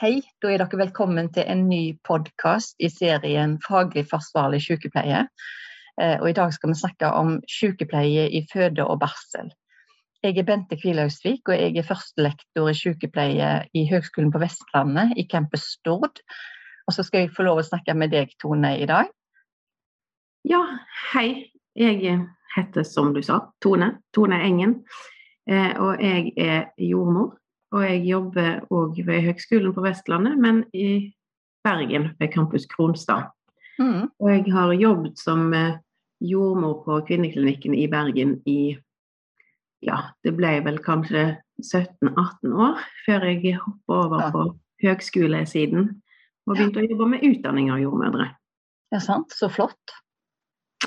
Hei, da er dere velkommen til en ny podkast i serien Faglig forsvarlig sykepleie. Eh, og I dag skal vi snakke om sykepleie i føde og barsel. Jeg er Bente Kvilhausvik, og jeg er førstelektor i sykepleie i Høgskolen på Vestlandet i campus Stord. Og så skal jeg få lov å snakke med deg, Tone, i dag. Ja, hei. Jeg heter, som du sa, Tone. Tone Engen. Eh, og jeg er jordmor og jeg jobber òg ved Høgskolen på Vestlandet, men i Bergen ved Campus Kronstad. Mm. Og jeg har jobbet som eh, jordmor på kvinneklinikken i Bergen i ja, det ble vel kanskje 17-18 år før jeg hoppa over ja. på høgskolesiden og begynte ja. å jobbe med utdanning av jordmødre. Ja, sant. Så flott.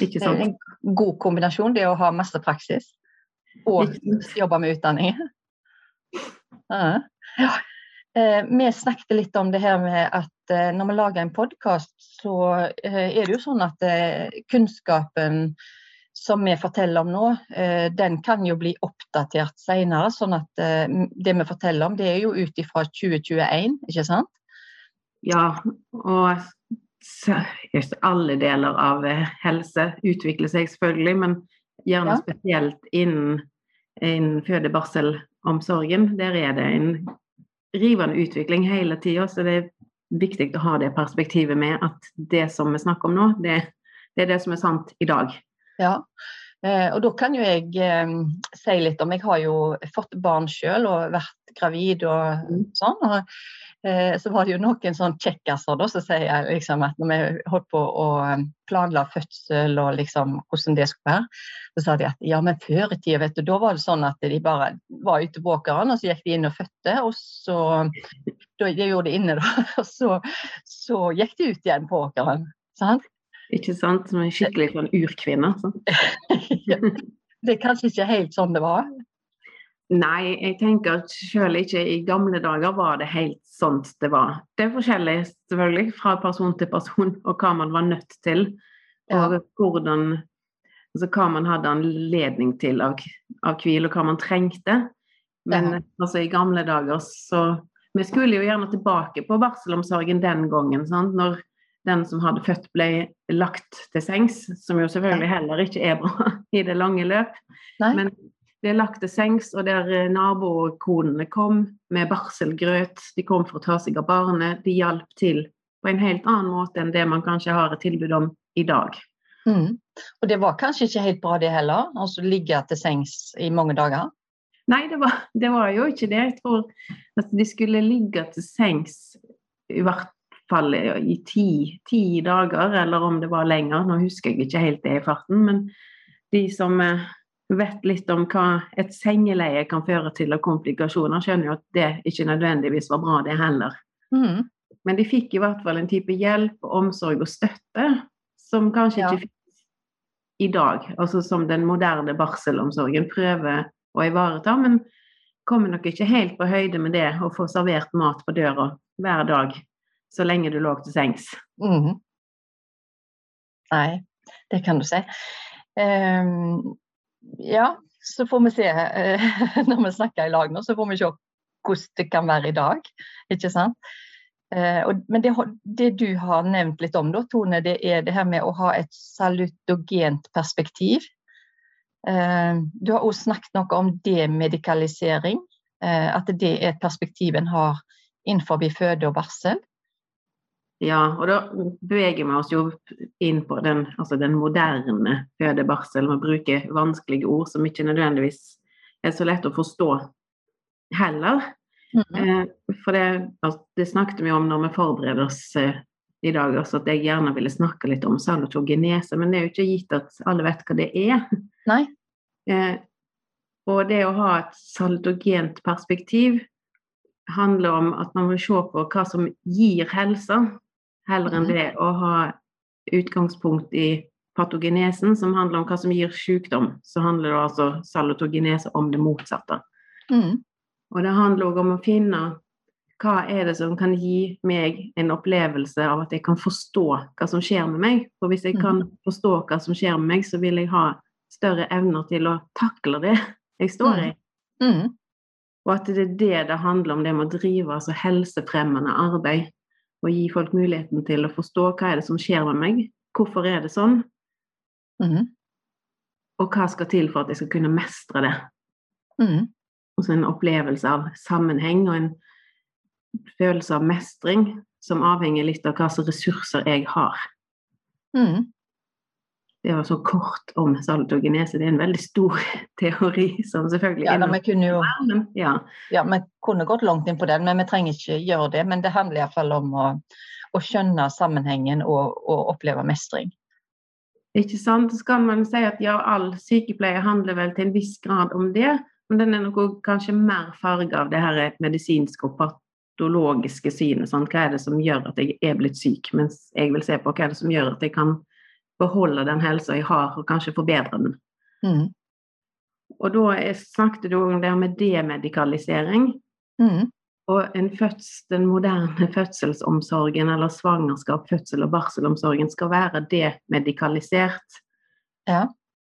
Ikke sant? Det er en god kombinasjon, det å ha masse praksis og jobbe med utdanning. Ja. Eh, vi snakket litt om det her med at eh, når vi lager en podkast, så eh, er det jo sånn at kunnskapen som vi forteller om nå, den kan jo bli oppdatert senere. Sånn at det vi forteller om, det er jo ut ifra 2021, ikke sant? Ja, og alle deler av helse utvikler seg selvfølgelig, men gjerne ja. spesielt innen, innen føde, barsel omsorgen. Der er det en rivende utvikling hele tida, så det er viktig å ha det perspektivet med at det som vi snakker om nå, det, det er det som er sant i dag. Ja, eh, og da kan jo jeg eh, si litt om Jeg har jo fått barn sjøl og vært gravid og mm. sånn. Og så var det jo noen sånn kjekkaser da, så sier liksom at når vi holdt på å eh, planla fødsel og liksom hvordan det skulle være, så sa de at ja, men før i tida, vet du, da var det sånn at de bare var ute på åkeren, og så gikk de inn og fødte, og så da, De gjorde det inne, da, og så, så gikk de ut igjen på åkeren. Sant? Ikke sant? Som en skikkelig sånn urkvinne. Så. det er kanskje ikke helt sånn det var? Nei, jeg tenker at selv ikke i gamle dager var det helt sånn det var. Det er forskjellig selvfølgelig fra person til person og hva man var nødt til. Og ja. hvordan altså hva man hadde anledning til av, av hvile, og hva man trengte. Men ja. altså, i gamle dager så Vi skulle jo gjerne tilbake på barselomsorgen den gangen. Sant? Når den som hadde født, ble lagt til sengs, som jo selvfølgelig heller ikke er bra i det lange løp. Nei. Men ble lagt til sengs, og der eh, nabokonene kom med barselgrøt. De kom for å ta seg av barnet. De hjalp til på en helt annen måte enn det man kanskje har et tilbud om i dag. Mm. Og det var kanskje ikke helt bra det heller, altså ligge til sengs i mange dager? Nei, det var, det var jo ikke det. Jeg tror at de skulle ligge til sengs i hvert fall i ti, ti dager, eller om det var lenger. Nå husker jeg ikke helt det i farten. Men de som eh, vet litt om hva et sengeleie kan føre til av komplikasjoner, skjønner jo at det ikke nødvendigvis var bra, det heller. Mm. Men de fikk i hvert fall en type hjelp, omsorg og støtte som kanskje ja. ikke finnes i dag. Altså som den moderne barselomsorgen prøver å ivareta, men kommer nok ikke helt på høyde med det å få servert mat på døra hver dag så lenge du lå til sengs. Mm. Nei, det kan du si. Um, ja, så får vi se eh, når vi snakker i lag nå, så får vi se hvordan det kan være i dag. Ikke sant? Eh, men det, det, du har nevnt litt om, da, Tone, det er det her med å ha et salutogent perspektiv. Eh, du har også snakket noe om demedikalisering. At det er et perspektiv en har innenfor føde og barsel. Ja, og da beveger vi oss jo inn på den, altså den moderne fødebarselen og bruker vanskelige ord som ikke nødvendigvis er så lett å forstå heller. Mm -hmm. eh, for det, altså, det, snakket vi om når vi forbereder oss eh, i dag, også at jeg gjerne ville snakke litt om salutogenese, men det er jo ikke gitt at alle vet hva det er. Nei. Eh, og det å ha et salutogent perspektiv handler om at man må se på hva som gir helse, heller enn mm. det å ha utgangspunkt i patogenesen, som handler om hva som gir sykdom. Så handler det altså salutogenese om det motsatte. Mm. Og det handler òg om å finne hva er det som kan gi meg en opplevelse av at jeg kan forstå hva som skjer med meg. For hvis jeg kan mm. forstå hva som skjer med meg, så vil jeg ha større evner til å takle det jeg står i. Mm. mm. Og at det er det det handler om, det med å drive altså helsefremmende arbeid. Og gi folk muligheten til å forstå hva er det som skjer med meg, hvorfor er det sånn, Mhm. og hva skal til for at jeg skal kunne mestre det. Mm. Og så en opplevelse av sammenheng og en følelse av mestring som avhenger litt av hva slags ressurser jeg har. Mhm. Det var så kort om saltogenese. Det er en veldig stor teori som selvfølgelig Ja, da, vi kunne jo ja. Ja, vi kunne gått langt inn på den, men vi trenger ikke gjøre det. Men det handler iallfall om å, å skjønne sammenhengen og, og oppleve mestring. Ikke sant? Så kan man si at ja, all sykepleie handler vel til en viss grad om det, men den er nok kanskje mer farga av det her medisinske og patologiske synet. Sant? Hva er det som gjør at jeg er blitt syk? Mens jeg vil se på hva er det som gjør at jeg kan beholde den helsa jeg har, og kanskje forbedre den. Mm. Og da snakket du om det med demedikalisering. Mm. Og en føds, den moderne fødselsomsorgen, eller svangerskap, fødsel og barselomsorgen, skal være demedikalisert. Ja.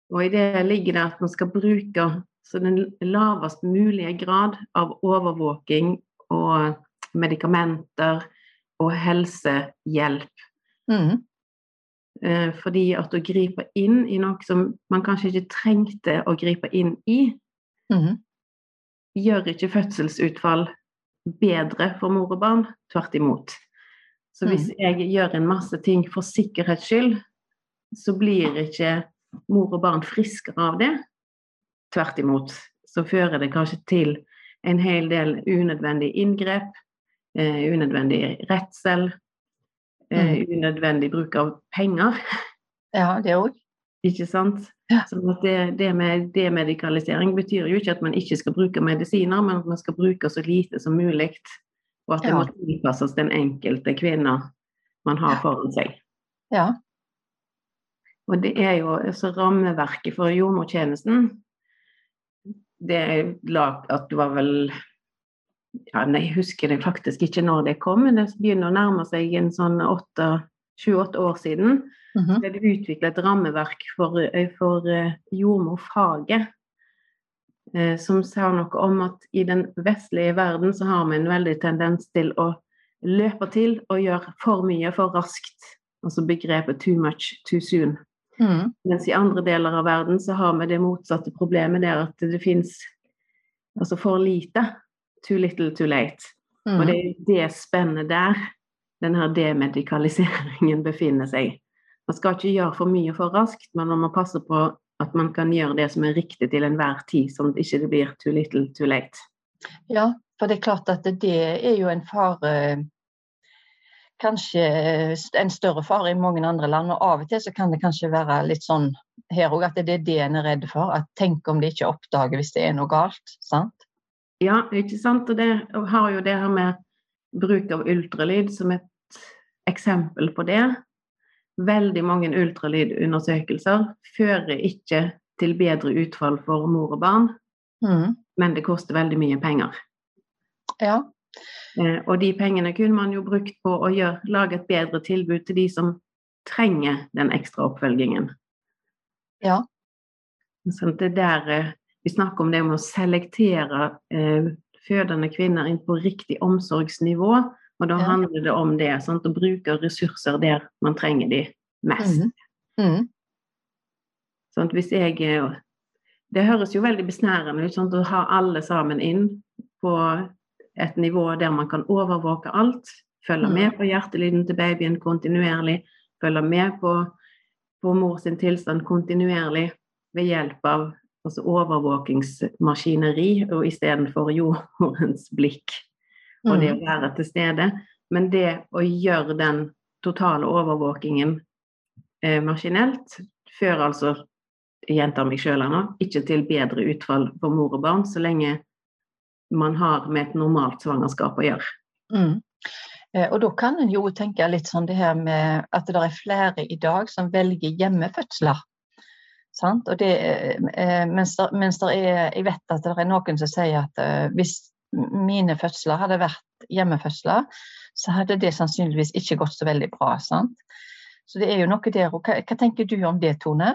Og i det ligger det at man skal bruke så den lavest mulige grad av overvåking og medikamenter og helsehjelp. Mhm. Eh, fordi at å gripe inn i noe som man kanskje ikke trengte å gripe inn i, Mhm. gjør ikke fødselsutfall bedre for mor og barn. Tvert imot. Så hvis jeg gjør en masse ting for sikkerhets skyld, så blir ikke mor og barn friskere av det. Tvert imot. Så fører det kanskje til en hel del unødvendig inngrep, eh, unødvendig redsel, eh, unødvendig bruk av penger. Ja, det òg. Ikke sant? Ja. Sånn at det, det med demedikalisering betyr jo ikke at man ikke skal bruke medisiner, men at man skal bruke så lite som mulig. Og at det Ja. må tilpasses den enkelte kvinne man har foran seg. Ja. Og det er jo så rammeverket for jordmortjenesten Det er lag at det var vel ja, Jeg husker det faktisk ikke når det kom, men det begynner å nærme seg en sånn sju-åtte år siden. Mhm. ble det utviklet et rammeverk for, eh, for eh, jordmorfaget. eh, Som sa noe om at i den vestlige verden så har vi en veldig tendens til å løpe til og gjøre for mye for raskt. Altså begrepet 'too much too soon'. Mm. Mens i andre deler av verden så har vi det motsatte problemet der at det fins altså for lite. Too little, too late. Og det Mhm. er det spennet der den her demedikaliseringen befinner seg. Man skal ikke gjøre for mye for raskt, men man må passe på at man kan gjøre det som er riktig til enhver tid, sånn at det ikke blir too little, too late. Ja, for det er klart at det er jo en fare Kanskje en større fare i mange andre land, og av og til så kan det kanskje være litt sånn her òg at det er det en er redd for. At tenk om de ikke oppdager hvis det er noe galt. sant? Ja, ikke sant? Og det og har jo det her med bruk av ultralyd som et eksempel på det. Veldig mange ultralydundersøkelser fører ikke til bedre utfall for mor og barn, mm. men det koster veldig mye penger. Ja. Eh, og de pengene kunne man jo brukt på å gjøre, lage et bedre tilbud til de som trenger den ekstra oppfølgingen. Ja. Så det der eh, vi snakker om det med å selektere eh, fødende kvinner inn på riktig omsorgsnivå. Og da Ja. handler det om det, sant? å bruke ressurser der man trenger de mest. Mm. Mm. Sånn hvis jeg eh, Det høres jo veldig besnærende ut sånn, å ha alle sammen inn på et nivå der man kan overvåke alt. Følge med på hjertelyden til babyen kontinuerlig. Følge med på, på mor sin tilstand kontinuerlig ved hjelp av altså overvåkingsmaskineri og istedenfor jordens blikk og det å Mhm. være til stede. Men det å gjøre den totale overvåkingen eh, maskinelt fører altså, jeg gjentar meg sjøl nå, ikke til bedre utfall for mor og barn, så lenge man har med et normalt svangerskap å gjøre. Mm. Eh, Og da kan en jo tenke litt sånn det her med at det er flere i dag som velger hjemmefødsler. Det, eh, mens, der, mens der er, jeg vet at det er noen som sier at uh, hvis mine fødsler hadde vært hjemmefødsler, så hadde det sannsynligvis ikke gått så veldig bra. Sant? Så det er jo noe der. Og hva, hva tenker du om det, Tone?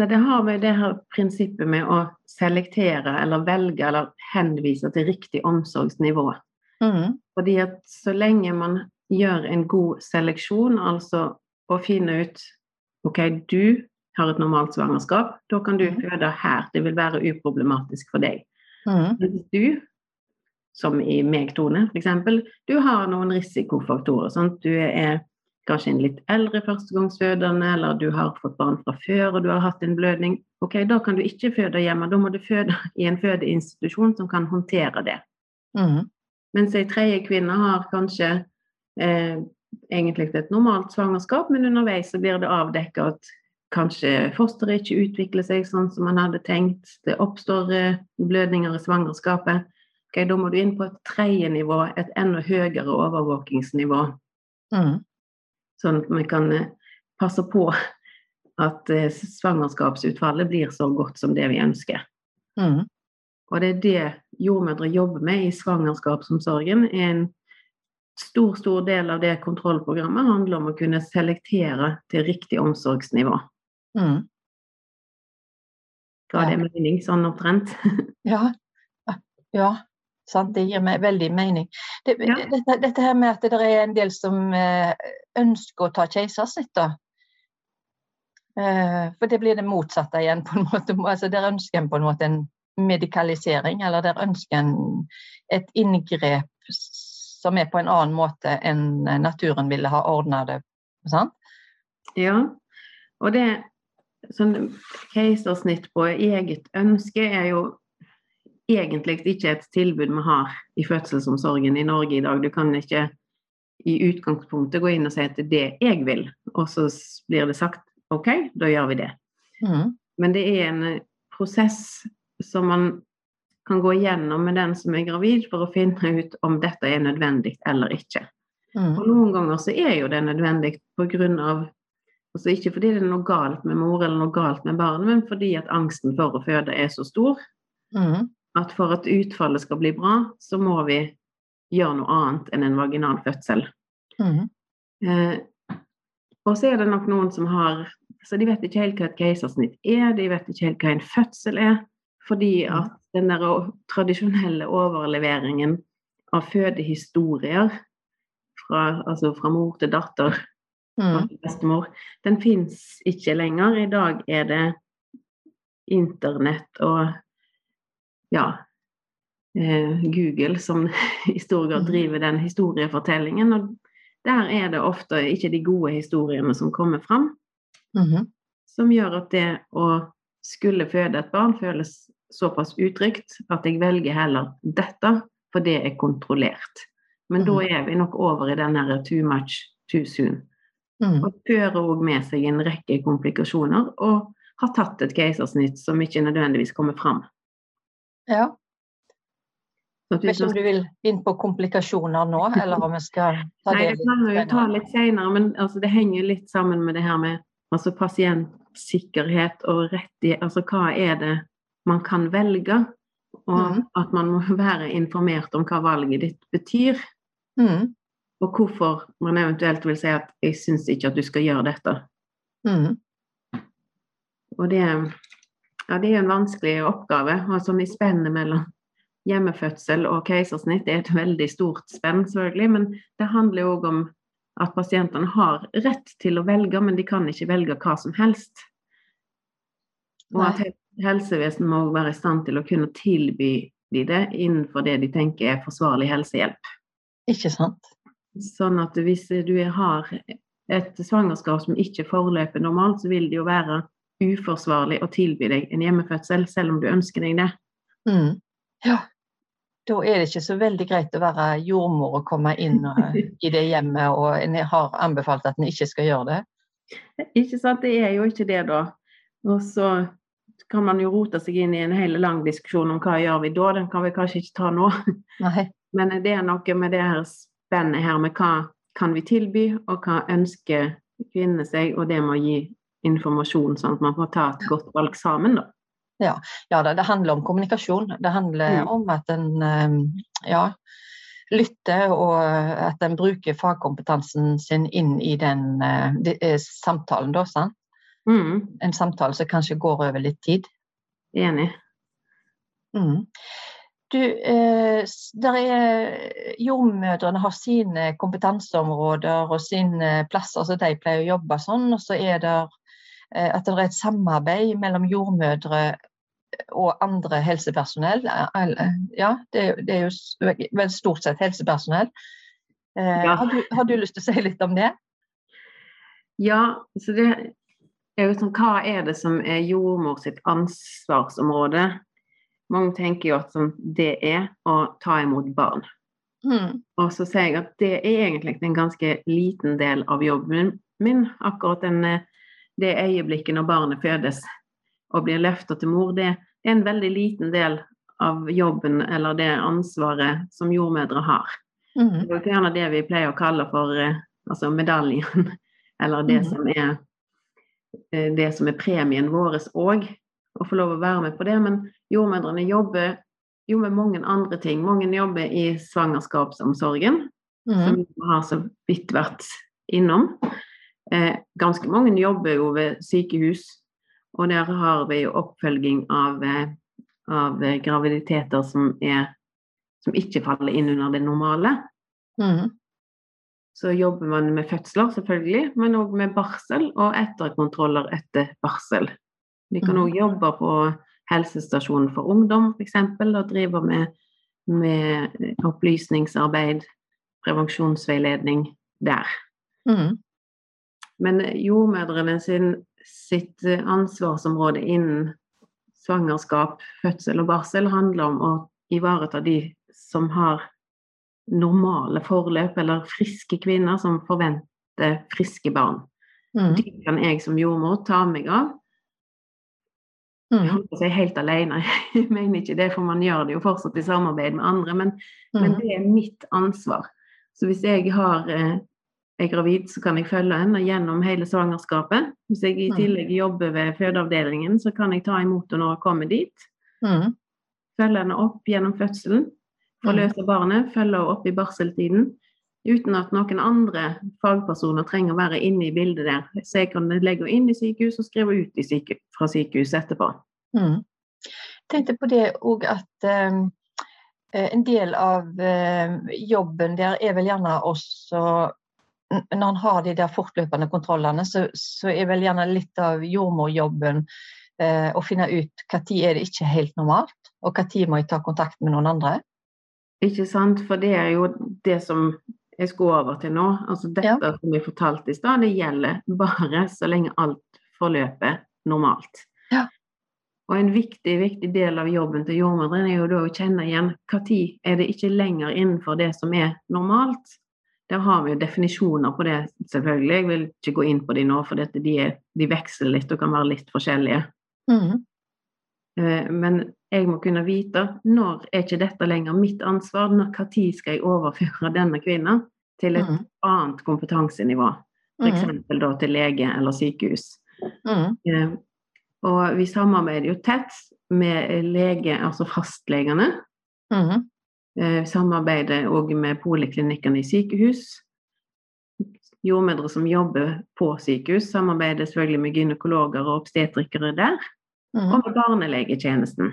Nei, det har med det her prinsippet med å selektere eller velge eller henvise til riktig omsorgsnivå. Mm. Fordi at så lenge man gjør en god seleksjon, altså å finne ut OK, du har et normalt svangerskap, da kan du Mhm. føde her. Det vil være uproblematisk for deg. Mm. Mens du, som i meg, Tone, f.eks., du har noen risikofaktorer. Sant? Du er kanskje en litt eldre førstegangsfødende, eller du har fått barn fra før og du har hatt en blødning. Ok, Da kan du ikke føde hjemme, da må du føde i en fødeinstitusjon som kan håndtere det. Mm. Mens ei tredje kvinne har kanskje eh, egentlig et normalt svangerskap, men underveis så blir det avdekket at kanskje fosteret ikke utvikler seg sånn som man hadde tenkt. Det oppstår eh, blødninger i svangerskapet. Okay, Da må du inn på et tredje nivå, et enda høyere overvåkingsnivå, Mm. sånn at vi kan eh, passe på at eh, svangerskapsutfallet blir så godt som det vi ønsker. Mm. Og det er det jordmødre jobber med i svangerskapsomsorgen. En stor, stor del av det kontrollprogrammet handler om å kunne selektere til riktig omsorgsnivå. Mm. Ga Ja. det mening sånn omtrent? Ja. ja. Sant, det gir meg veldig mening. Det, Ja. dette, dette her med at det er en del som eh, ønsker å ta keisersnitt, da. Eh, for det blir det motsatte igjen, på en måte. Altså, der ønsker en på en måte en medikalisering, eller der ønsker en et inngrep som er på en annen måte enn naturen ville ha ordna det. Sant? Ja. Og det sånn keisersnitt på eget ønske er jo egentlig ikke et tilbud vi har i fødselsomsorgen i Norge i dag. Du kan ikke i utgangspunktet gå inn og si at det er det jeg vil, og så blir det sagt OK, da gjør vi det. Mm. Men det er en prosess som man kan gå igjennom med den som er gravid, for å finne ut om dette er nødvendig eller ikke. Mm. Og noen ganger så er jo det nødvendig av Altså ikke fordi det er noe galt med mor eller noe galt med barnet, men fordi at angsten for å føde er så stor Mm. at for at utfallet skal bli bra, så må vi gjøre noe annet enn en vaginal fødsel. Mm. Eh, og så er det nok noen som har Så de vet ikke helt hva et keisersnitt er, de vet ikke helt hva en fødsel er. Fordi Mm. at den der tradisjonelle overleveringen av fødehistorier fra, altså fra mor til datter Mm. bestemor, den fins ikke lenger. I dag er det internett og ja eh, Google som i stor grad Mhm. driver den historiefortellingen. Og der er det ofte ikke de gode historiene som kommer fram, Mhm. som gjør at det å skulle føde et barn føles såpass utrygt at jeg velger heller dette, for det er kontrollert. Men da Mhm. er vi nok over i den her too much too soon. Mm. Og fører òg med seg en rekke komplikasjoner, og har tatt et keisersnitt som ikke nødvendigvis kommer fram. Ja. Jeg Vet ikke om du vil inn på komplikasjoner nå, eller om vi skal ta Nei, det det kan vi jo ta litt senere, men altså, det henger litt sammen med det her med altså, pasientsikkerhet og rettighet. Altså hva er det man kan velge? Og mm. at man må være informert om hva valget ditt betyr. Mm. Og hvorfor man eventuelt vil si at 'jeg syns ikke at du skal gjøre dette'. Mm. Og det, ja, det er en vanskelig oppgave. Og sånn i spennet mellom hjemmefødsel og keisersnitt er et veldig stort spenn, selvfølgelig. Men det handler jo òg om at pasientene har rett til å velge, men de kan ikke velge hva som helst. Og at helsevesenet må være i stand til å kunne tilby de det innenfor det de tenker er forsvarlig helsehjelp. Ikke sant? Sånn at hvis du har et svangerskap som ikke forløper normalt, så vil det jo være uforsvarlig å tilby deg en hjemmefødsel, selv om du ønsker deg det. Mm. Ja. Da er det ikke så veldig greit å være jordmor og komme inn og, i det hjemmet, og en har anbefalt at en ikke skal gjøre det. Ikke sant? Det er jo ikke det, da. Og så kan man jo rote seg inn i en hel lang diskusjon om hva gjør vi da. Den kan vi kanskje ikke ta nå. Nei. Men det er noe med det her spennet her med hva kan vi tilby, og hva ønsker kvinnene seg, og det med å gi informasjon, sånn at man får ta et godt valg sammen, da. Ja, ja det handler om kommunikasjon. Det handler Mm. om at en eh, ja, lytter, og at en bruker fagkompetansen sin inn i den eh, de, eh, samtalen, da. Sant? Mm. En samtale som kanskje går over litt tid. Enig. Mm. Du, eh, der er, jordmødrene har sine kompetanseområder og sine plasser som de pleier å jobbe sånn. Og så er det eh, at det er et samarbeid mellom jordmødre og andre helsepersonell. Ja, det, det er jo vel stort sett helsepersonell. Eh, Ja. har, du, har du lyst til å si litt om det? Ja, så det er jo sånn Hva er det som er jordmor sitt ansvarsområde? Mange tenker jo at sånn, det er å ta imot barn. Mm. Og så sier jeg at det er egentlig en ganske liten del av jobben min. Akkurat den, eh, det øyeblikket når barnet fødes og blir løftet til mor, det er en veldig liten del av jobben eller det ansvaret som jordmødre har. Mm. Det er gjerne det vi pleier å kalle for eh, altså medaljen, eller det mm. som er eh, det som er premien vår òg, å få lov å være med på det. Men jordmødrene jobber jo med mange andre ting. Mange jobber i svangerskapsomsorgen, Mm. som vi har så vidt vært innom. Eh, ganske mange jobber jo ved sykehus, og der har vi jo oppfølging av, eh, av graviditeter som, er, som ikke faller inn under det normale. Mm. Så jobber man med fødsler, selvfølgelig, men òg med barsel og etterkontroller etter barsel. Vi kan Mhm. òg jobbe på helsestasjonen for ungdom, f.eks., og driver med, med opplysningsarbeid, prevensjonsveiledning der. Mm. Men jordmødrene sin, sitt ansvarsområde innen svangerskap, fødsel og barsel handler om å ivareta de som har normale forløp, eller friske kvinner som forventer friske barn. Mm. De kan jeg som jordmor ta meg av. Jeg Mm. på å si helt alene, jeg mener ikke det, for man gjør det jo fortsatt i samarbeid med andre. Men, men Mm. det er mitt ansvar. Så hvis jeg har eh, er gravid, så kan jeg følge henne gjennom hele svangerskapet. Hvis jeg i Mm. tillegg jobber ved fødeavdelingen, så kan jeg ta imot henne når hun kommer dit. Mm. Følge henne opp gjennom fødselen. Forløse barnet, følge henne opp i barseltiden. Uten at noen andre fagpersoner trenger å være inne i bildet der. Så jeg kan legge henne inn i sykehus og skrive ut i syke, fra sykehus etterpå. Mm. tenkte på det òg at eh, en del av eh, jobben der er vel gjerne også Når en har de der fortløpende kontrollene, så, så er vel gjerne litt av jordmorjobben eh, å finne ut når er det ikke helt normalt, og når må jeg ta kontakt med noen andre. Ikke sant? For det er jo det som jeg skulle over til nå. Altså dette Ja. som jeg fortalte i stad, det gjelder bare så lenge alt forløper normalt. Og en viktig, viktig del av jobben til jordmødrene er jo da å kjenne igjen når er det ikke lenger innenfor det som er normalt. Der har vi jo definisjoner på det, selvfølgelig. Jeg vil ikke gå inn på de nå, for de, er, de veksler litt og kan være litt forskjellige. Mm. Eh, Men jeg må kunne vite når er ikke dette lenger mitt ansvar, når skal jeg overføre denne kvinnen til et Mm. annet kompetansenivå, Mm. f.eks. da til lege eller sykehus. Mm. Og vi samarbeider jo tett med lege, altså fastlegene. Mm. Eh, Samarbeider òg med poliklinikkene i sykehus. Jordmødre som jobber på sykehus, samarbeider selvfølgelig med gynekologer og obstetrikere der. Mm. og med barnelegetjenesten.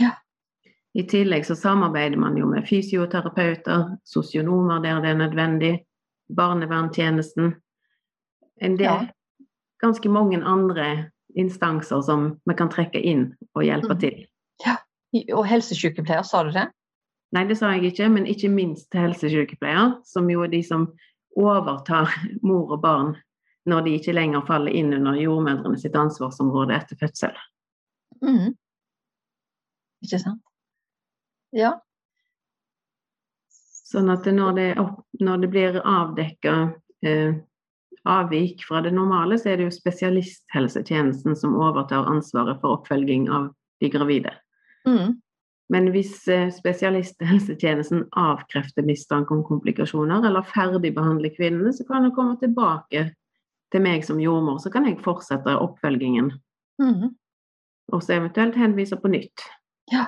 Ja. I tillegg så samarbeider man jo med fysioterapeuter, sosionomer der det er nødvendig, barnevernstjenesten. En del, Ja. ganske mange andre instanser som vi kan trekke inn og hjelpe mm. til. Og helsesykepleier, sa du det? Nei, det sa jeg ikke, men ikke minst helsesykepleier, som jo er de som overtar mor og barn når de ikke lenger faller inn under jordmødrene sitt ansvarsområde etter fødsel. Mm. Ikke sant? Ja. Sånn at når det, opp, når det blir avdekka eh, avvik fra det normale, så er det jo spesialisthelsetjenesten som overtar ansvaret for oppfølging av de gravide. Mm. Men hvis eh, spesialisthelsetjenesten avkrefter mistanke om komplikasjoner eller ferdigbehandler kvinnene, så kan hun komme tilbake til meg som jordmor, så kan jeg fortsette oppfølgingen. Mm. Og så eventuelt henvise på nytt. Ja,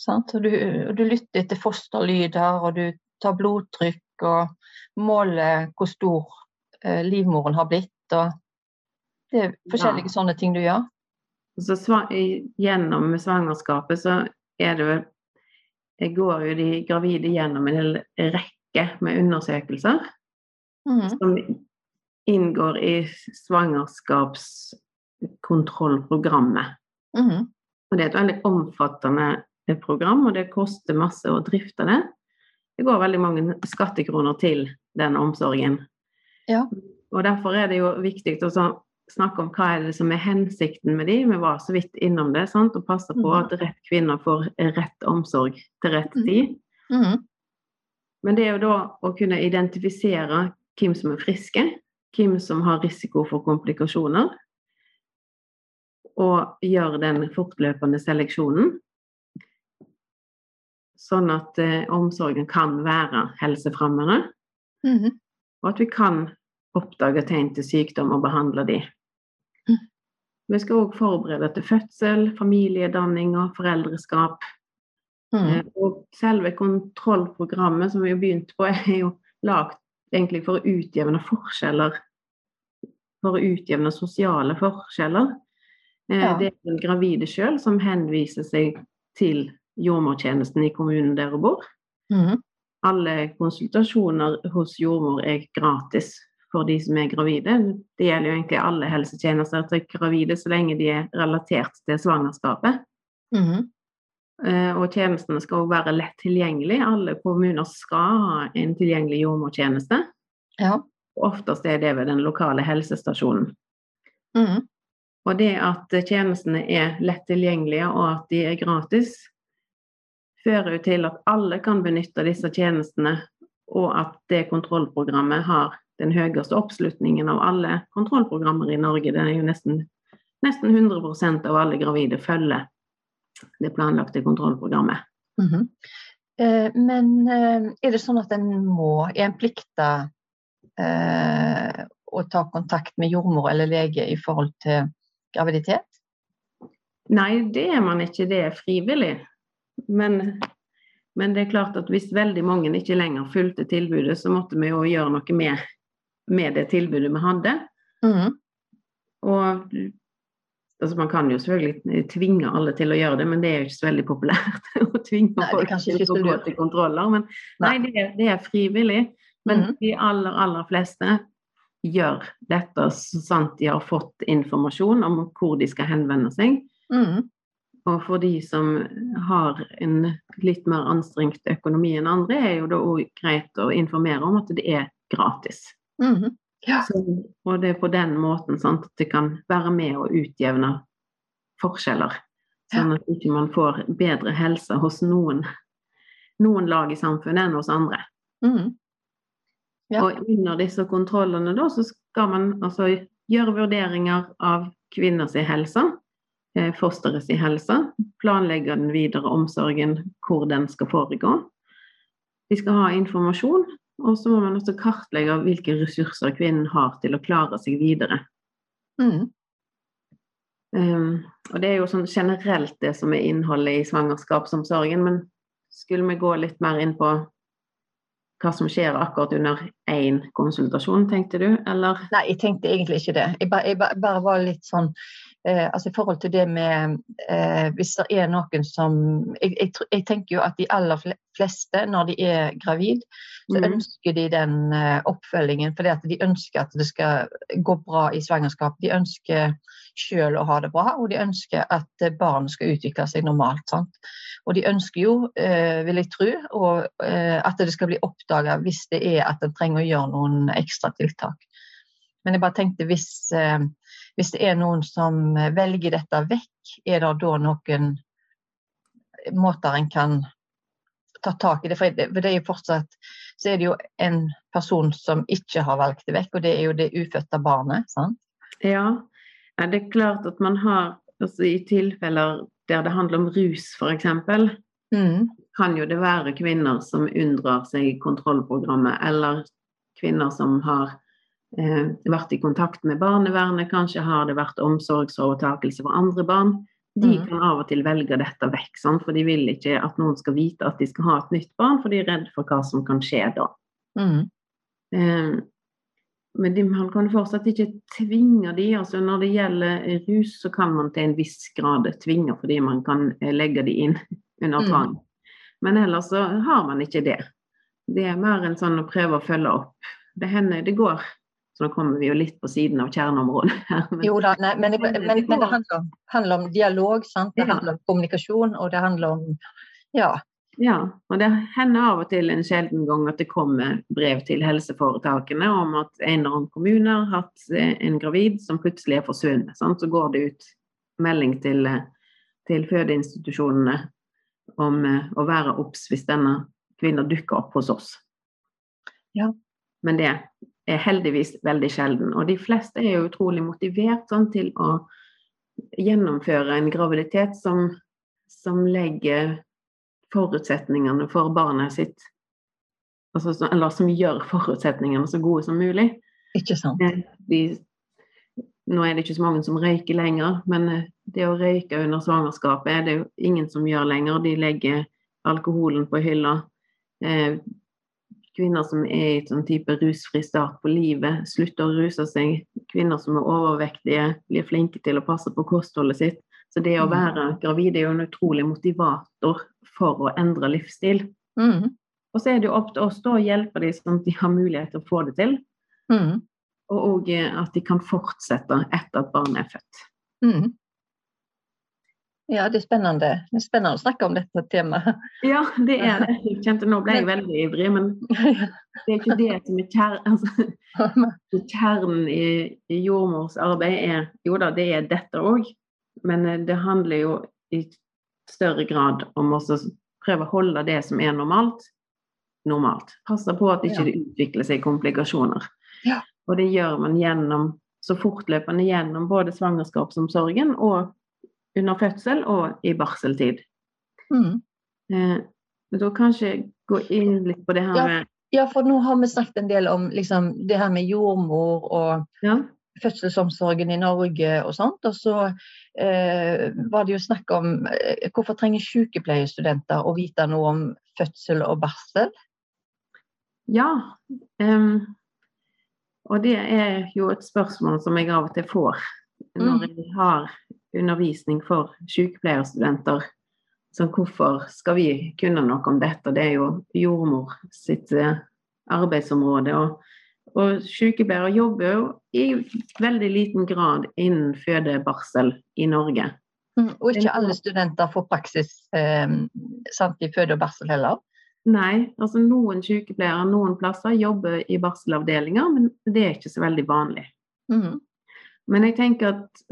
Sant? Og, du, du lytter etter fosterlyder, og du tar blodtrykk og måler hvor stor livmoren har blitt. Og, Det er forskjellige ja. sånne ting du gjør. Så gjennom svangerskapet så er det vel går jo de gravide gjennom en hel rekke med undersøkelser mm. som inngår i svangerskapskontrollprogrammet. Mm. Og det er et veldig omfattende program, og det koster masse å drifte det. Det går veldig mange skattekroner til den omsorgen. Ja. Og derfor er det jo viktig å snakke om hva er det som er hensikten med de. Vi var så vidt innom det, sant? og passe på at mm. rett kvinner får rett omsorg til rett mm. tid. Mm. Men det er jo da å kunne identifisere hvem som er friske, hvem som har risiko for komplikasjoner, og gjøre den fortløpende seleksjonen. Sånn at eh, omsorgen kan være helsefremmende. Mm -hmm. Og at vi kan oppdage tegn til sykdom og behandle de. Mm. Vi skal òg forberede til fødsel, familiedanning og foreldreskap. Mm. Eh, og selve kontrollprogrammet som vi har begynt på, er jo lagd egentlig for å utjevne forskjeller. For å utjevne sosiale forskjeller. Eh, ja. Det er den gravide sjøl som henviser seg til jordmortjenesten i kommunen der hun bor. Mm. Alle konsultasjoner hos jordmor er gratis for de som er gravide. Det gjelder jo egentlig alle helsetjenester til gravide så lenge de er relatert til svangerskapet. Mm. Og tjenestene skal òg være lett tilgjengelig. Alle kommuner skal ha en tilgjengelig jordmortjeneste. Ja. Oftest er det ved den lokale helsestasjonen. Mm. Og det at tjenestene er lett tilgjengelige og at de er gratis, fører jo til at alle kan benytte disse tjenestene, og at det kontrollprogrammet har den høyeste oppslutningen av alle kontrollprogrammer i Norge. Det er jo nesten, nesten 100% av alle gravide følger det planlagte kontrollprogrammet. Mm -hmm. eh, men eh, er det sånn at en må, er en plikta eh, å ta kontakt med jordmor eller lege i forhold til graviditet? Nei, det er man ikke. Det er frivillig. Men, men, det er klart at hvis veldig mange ikke lenger fulgte tilbudet, så måtte vi jo gjøre noe med, med det tilbudet vi hadde. Mm. Og Altså, man kan jo selvfølgelig tvinge alle til å gjøre det, men det er jo ikke så veldig populært å tvinge nei, folk til å gå til kontroller. Men nei, det, er, det, er, frivillig. Men mm. de aller, aller fleste gjør dette så sant de har fått informasjon om hvor de skal henvende seg. Mm. Og for de som har en litt mer anstrengt økonomi enn andre, er jo det òg greit å informere om at det er gratis. Mm. Ja. Så, og det er på den måten sant, at det kan være med å utjevne forskjeller. Sånn at ikke man får bedre helse hos noen, noen lag i samfunnet enn hos andre. Mm. Ja. Og under disse kontrollene da, så skal man altså gjøre vurderinger av kvinners helse, fosterets helse, planlegge den videre omsorgen, hvor den skal foregå. Vi skal ha informasjon og så må man også kartlegge hvilke ressurser kvinnen har til å klare seg videre. Mm. Um, og det er jo sånn generelt det som er innholdet i svangerskapsomsorgen, men skulle vi gå litt mer inn på hva som skjer akkurat under én konsultasjon, tenkte du, eller? Nei, jeg tenkte egentlig ikke det. Jeg bare, jeg bare var litt sånn eh, altså i forhold til det med eh, Hvis det er noen som jeg, jeg, jeg, tenker jo at de aller fleste, når de er gravid, så mm. ønsker de den eh, oppfølgingen fordi at de ønsker at det skal gå bra i svangerskap. De ønsker selv å ha det bra, og de ønsker at barnet skal utvikle seg normalt. Sant? Og de ønsker jo, eh, vil jeg tro, og, eh, at det skal bli oppdaga hvis det er at en trenger å gjøre noen ekstra tiltak. Men jeg bare tenkte hvis, eh, hvis det er noen som velger dette vekk, er det da noen måter en kan ta tak i det? For det, er jo fortsatt så er det jo en person som ikke har valgt det vekk, og det er jo det ufødte barnet. sant? Ja, det er klart at man har altså I tilfeller der det handler om rus, f.eks., mm. kan jo det være kvinner som unndrar seg kontrollprogrammet, eller kvinner som har eh, vært i kontakt med barnevernet, kanskje har det vært omsorgsovertakelse for andre barn. De mm. kan av og til velge dette vekk, sant? for de vil ikke at noen skal vite at de skal ha et nytt barn, for de er redd for hva som kan skje da. Mm. Eh, men de, man kan fortsatt ikke tvinge de. altså Når det gjelder rus, så kan man til en viss grad tvinge fordi man kan eh, legge de inn under Mm. tvang. Men ellers så har man ikke det. Det er mer en sånn å prøve å følge opp. Det hender det går. Så nå kommer vi jo litt på siden av kjerneområdet men- Jo da, nei, men, men, Men det men, det handler om, handler om dialog, sant? det Ja. handler om kommunikasjon, og det handler om Ja. Ja, og det hender av og til en sjelden gang at det kommer brev til helseforetakene om at en eller annen kommune har hatt eh, en gravid som plutselig er forsvunnet. Sant? Så går det ut melding til, eh, til fødeinstitusjonene om eh, å være obs hvis denne kvinnen dukker opp hos oss. Ja. Men det er heldigvis veldig sjelden. Og de fleste er jo utrolig motivert sånn, til å gjennomføre en graviditet som, som legger forutsetningene for barnet sitt altså, Eller som gjør forutsetningene så gode som mulig. Ikke sant? Eh, De, nå er det ikke så mange som røyker lenger, men eh, det å røyke under svangerskapet er det jo ingen som gjør lenger. De legger alkoholen på hylla. Eh, kvinner som er i sånn type rusfri start på livet, slutter å ruse seg. Kvinner som er overvektige, blir flinke til å passe på kostholdet sitt. Så det å Mm. være gravid er jo en utrolig motivator for å endre livsstil. Mm. Og så er det jo opp til oss da å hjelpe dem sånn at de har mulighet til å få det til. Mm. Og òg at de kan fortsette etter at barnet er født. Mm. Ja, det er spennende. Det er spennende å snakke om dette temaet. Ja, det er det. Jeg kjente Nå ble jeg veldig ivrig, men det er ikke det som er kjernen altså, kjernen i, i jordmors arbeid. Er, jo da, det er dette òg, men eh, det handler jo i større grad om å prøve å holde det som er normalt, normalt. Passe på at ikke det utvikler seg komplikasjoner. Ja. Og det gjør man gjennom så fortløpende gjennom både svangerskapsomsorgen og under fødsel og i barseltid. Mm. Eh, men da kanskje gå inn litt på det her Ja. med Ja, for nå har vi snakket en del om liksom, det her med jordmor og ja, fødselsomsorgen i Norge og sånt. Og så eh, var det jo snakk om eh, hvorfor trenger sykepleierstudenter å vite noe om fødsel og barsel? Ja. Um, og det er jo et spørsmål som jeg av og til får når Mm. jeg har undervisning for sykepleierstudenter. Så hvorfor skal vi kunne noe om dette? Det er jo jordmor sitt eh, arbeidsområde. Og, og sykepleiere jobber jo i veldig liten grad innen fødebarsel i Norge. Mm. Og ikke alle studenter får praksis eh, sant, i føde og barsel heller. Nei, altså noen sykepleiere noen plasser jobber i barselavdelinger, men det er ikke så veldig vanlig. Mm. Men jeg tenker at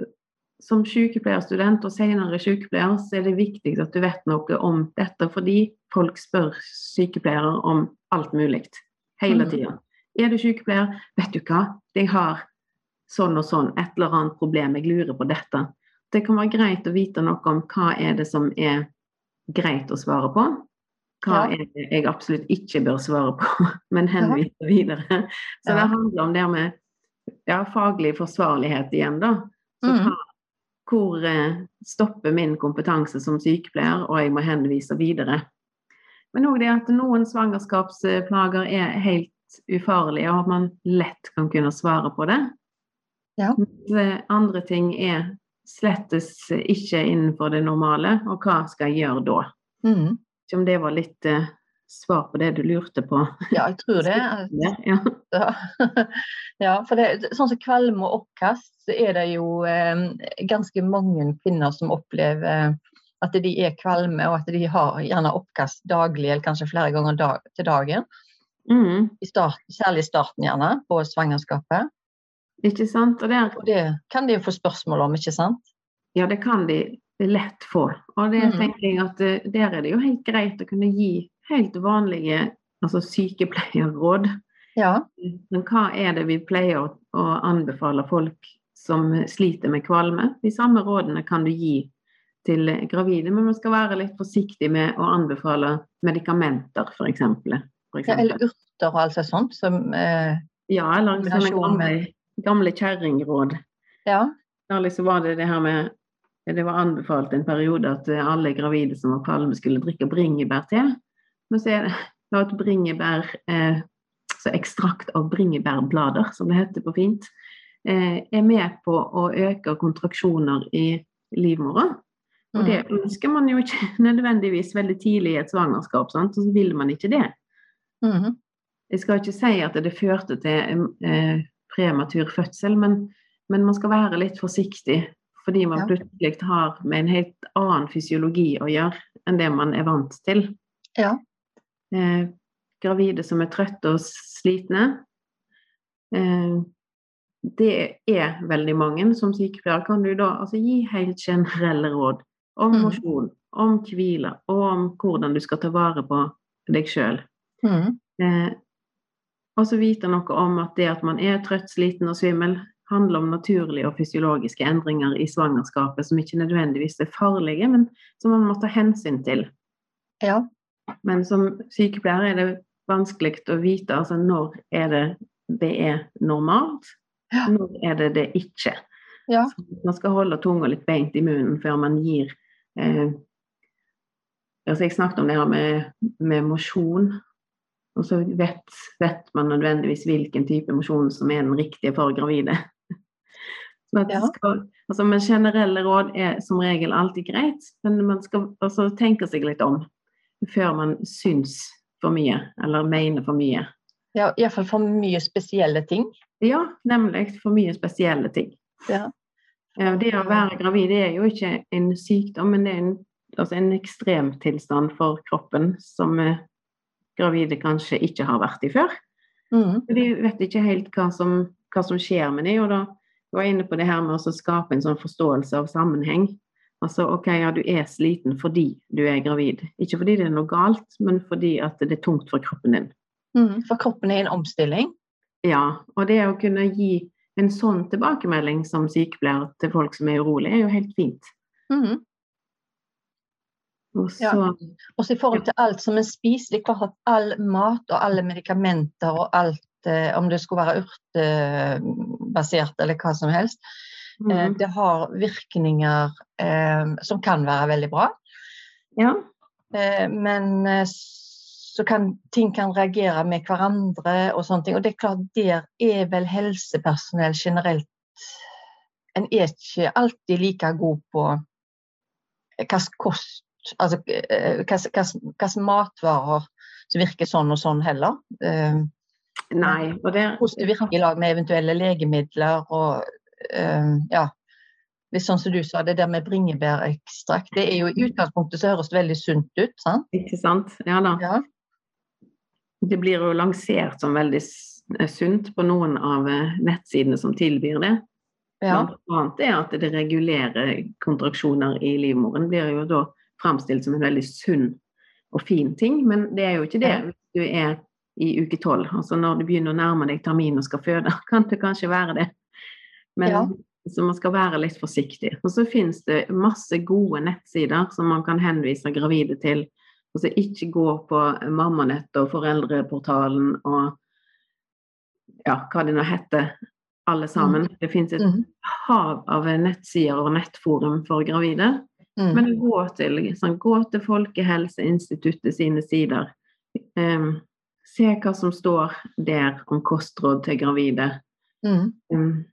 som sykepleierstudent og senere sykepleier, så er det viktig at du vet noe om dette, fordi folk spør sykepleiere om alt mulig hele Mhm. tida. Er du sykepleier? Vet du hva, jeg har sånn og sånn, et eller annet problem, jeg lurer på dette. Det kan være greit å vite noe om hva er det som er greit å svare på. Hva Ja. er det jeg absolutt ikke bør svare på, men henvise videre. Så det handler om det med ja, faglig forsvarlighet igjen, da. Så hva, hvor eh, stopper min kompetanse som sykepleier, og jeg må henvise videre. Men òg det at noen svangerskapsplager er helt ufarlige, og at man lett kan kunne svare på det. Ja. Eh, andre ting er slettes ikke innenfor det normale, og hva skal jeg gjøre da? Mm. Om det var litt eh, svar på det du lurte på. Ja, jeg tror det. Ja. Ja, ja for det, sånn som kvalme og oppkast, så er det jo eh, ganske mange kvinner som opplever eh, at de er kvalme, og at de har gjerne oppkast daglig, eller kanskje flere ganger dag, til dagen. Mm, I start, særlig i starten gjerne, på svangerskapet. ikke sant? Og der Og det kan de jo få spørsmål om, ikke sant? Ja, det kan de lett få. Og det mm. tenker jeg at eh, der er det jo helt greit å kunne gi helt vanlige altså sykepleierråd. Ja. Men hva er det vi pleier å, anbefale folk som sliter med kvalme? De samme rådene kan du gi til gravide, men man skal være litt forsiktig med å anbefale medikamenter, f.eks. Ja eller urter og alt sånt som eh, Ja, eller sånne gamle, gamle kjerringråd. Ja. Så var det det her med Det var anbefalt en periode at alle gravide som var kvalme, skulle drikke bringebærte. Men så er det la et bringebær eh, så ekstrakt av bringebærblader, som det heter på fint, eh, er med på å øke kontraksjoner i livmora. Og det Mm. ønsker man jo ikke nødvendigvis veldig tidlig i et svangerskap, sant? så vil man ikke det. Mhm. Jeg skal ikke si at det førte til eh, prematur fødsel, men, men man skal være litt forsiktig. Fordi man Ja. plutselig har med en helt annen fysiologi å gjøre enn det man er vant til. Ja. Eh, gravide som er trøtte og slitne. Eh, det er veldig mange. Som sykepleier kan du da altså, gi helt generelle råd om Mhm. mosjon, om hvile og om hvordan du skal ta vare på deg sjøl. Mhm. Eh, og så vite noe om at det at man er trøtt, sliten og svimmel, handler om naturlige og fysiologiske endringer i svangerskapet som ikke nødvendigvis er farlige, men som man må ta hensyn til. Ja. Men som sykepleier er det vanskelig å vite altså når er det det er normalt, Ja. når er det det ikke. Ja. Man skal holde tunga litt beint i munnen før man gir eh, altså Jeg snakket om det her med, med mosjon. Og så vet, vet man nødvendigvis hvilken type mosjon som er den riktige for gravide. Ja. skal, altså men generelle råd er som regel alltid greit, men man skal altså tenke seg litt om før man syns for mye, eller mener for mye. ja Iallfall for mye spesielle ting. Ja, nemlig for mye spesielle ting. Ja. Det å være gravid det er jo ikke en sykdom, men det er en, altså en ekstremtilstand for kroppen som eh, gravide kanskje ikke har vært i før. Mm. De vet ikke helt hva som, hva som skjer med dem, og da var jeg inne på det her med å skape en sånn forståelse av sammenheng. Altså, ok, ja, du er sliten fordi du er gravid. Ikke fordi det er noe galt, men fordi at det er tungt for kroppen din. Mm, For kroppen er i en omstilling. Ja, og det å kunne gi en sånn tilbakemelding som sykepleier til folk som er urolig, er jo helt fint. Mm. Og så, Ja. Også i forhold til alt som er spiselig, klart at all mat og alle medikamenter og alt, eh, om det skulle være urtebasert eller hva som helst, eh, Mhm. det har virkninger eh, som kan være veldig bra. ja, Eh, men så kan ting kan reagere med hverandre og sånne ting. Og det er klart, der er vel helsepersonell generelt En er ikke alltid like god på hvilken kost Altså hvilke matvarer som virker sånn og sånn heller. Eh, nei, og det hvordan det virker i lag med eventuelle legemidler og ja. Hvis sånn som du sa, det der med bringebærekstrakt, det er jo i utgangspunktet så høres det veldig sunt ut, sant? Ikke sant? Ja da. Ja. Det blir jo lansert som veldig eh, sunt på noen av eh, nettsidene som tilbyr det. ja. Blant annet er at det regulerer kontraksjoner i livmoren. blir jo da framstilt som en veldig sunn og fin ting, men det er jo ikke det hvis du er i uke tolv. Altså når du begynner å nærme deg termin og skal føde, kan det kanskje være det. Men Ja. så man skal være litt forsiktig. Og så finnes det masse gode nettsider som man kan henvise gravide til. Altså ikke gå på Mammanett og Foreldreportalen og ja, hva det nå heter, alle sammen. Det finnes et Mhm. hav av nettsider og nettforum for gravide. Mm. Men gå til, sånn, gå til Folkehelseinstituttet sine sider. Um, se hva som står der om kostråd til gravide. Mm. Em,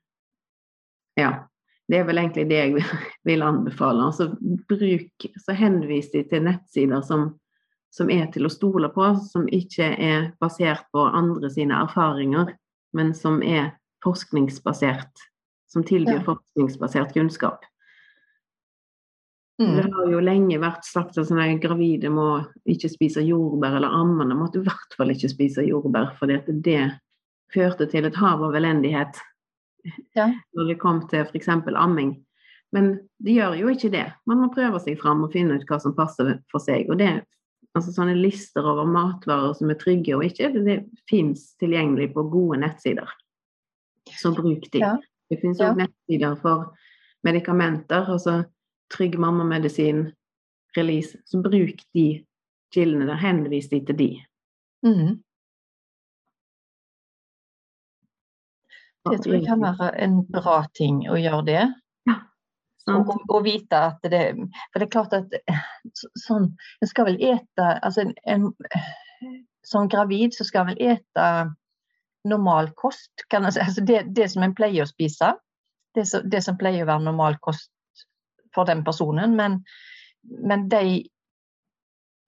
ja. Det er vel egentlig det jeg vil, anbefale. Altså, bruk, så henvis de til nettsider som, som er til å stole på, som ikke er basert på andre sine erfaringer, men som er forskningsbasert. Som tilbyr Ja. forskningsbasert kunnskap. Det Mm. har jo lenge vært sagt at sånne gravide må ikke spise jordbær, eller ammende måtte i hvert fall ikke spise jordbær, fordi det førte til et hav av elendighet Ja. når det kom til f.eks. amming. Men det gjør jo ikke det. Man må prøve seg fram og finne ut hva som passer for seg. Og det, altså sånne lister over matvarer som er trygge og ikke, det, det fins tilgjengelig på gode nettsider. Så bruk de. Ja. Det finnes Ja. nettsider for medikamenter, altså Trygg mammamedisin, release. Så bruk de kildene der. Henvis de til de. Mm. Det tror jeg kan være en bra ting å gjøre det. Og, og vite at det For det er klart at så- sånn En skal vel ete Altså en, en Som gravid så skal en vel ete normal kost. Kan. Altså det, det som en pleier å spise. Det som, det som pleier å være normal kost for den personen. Men, men de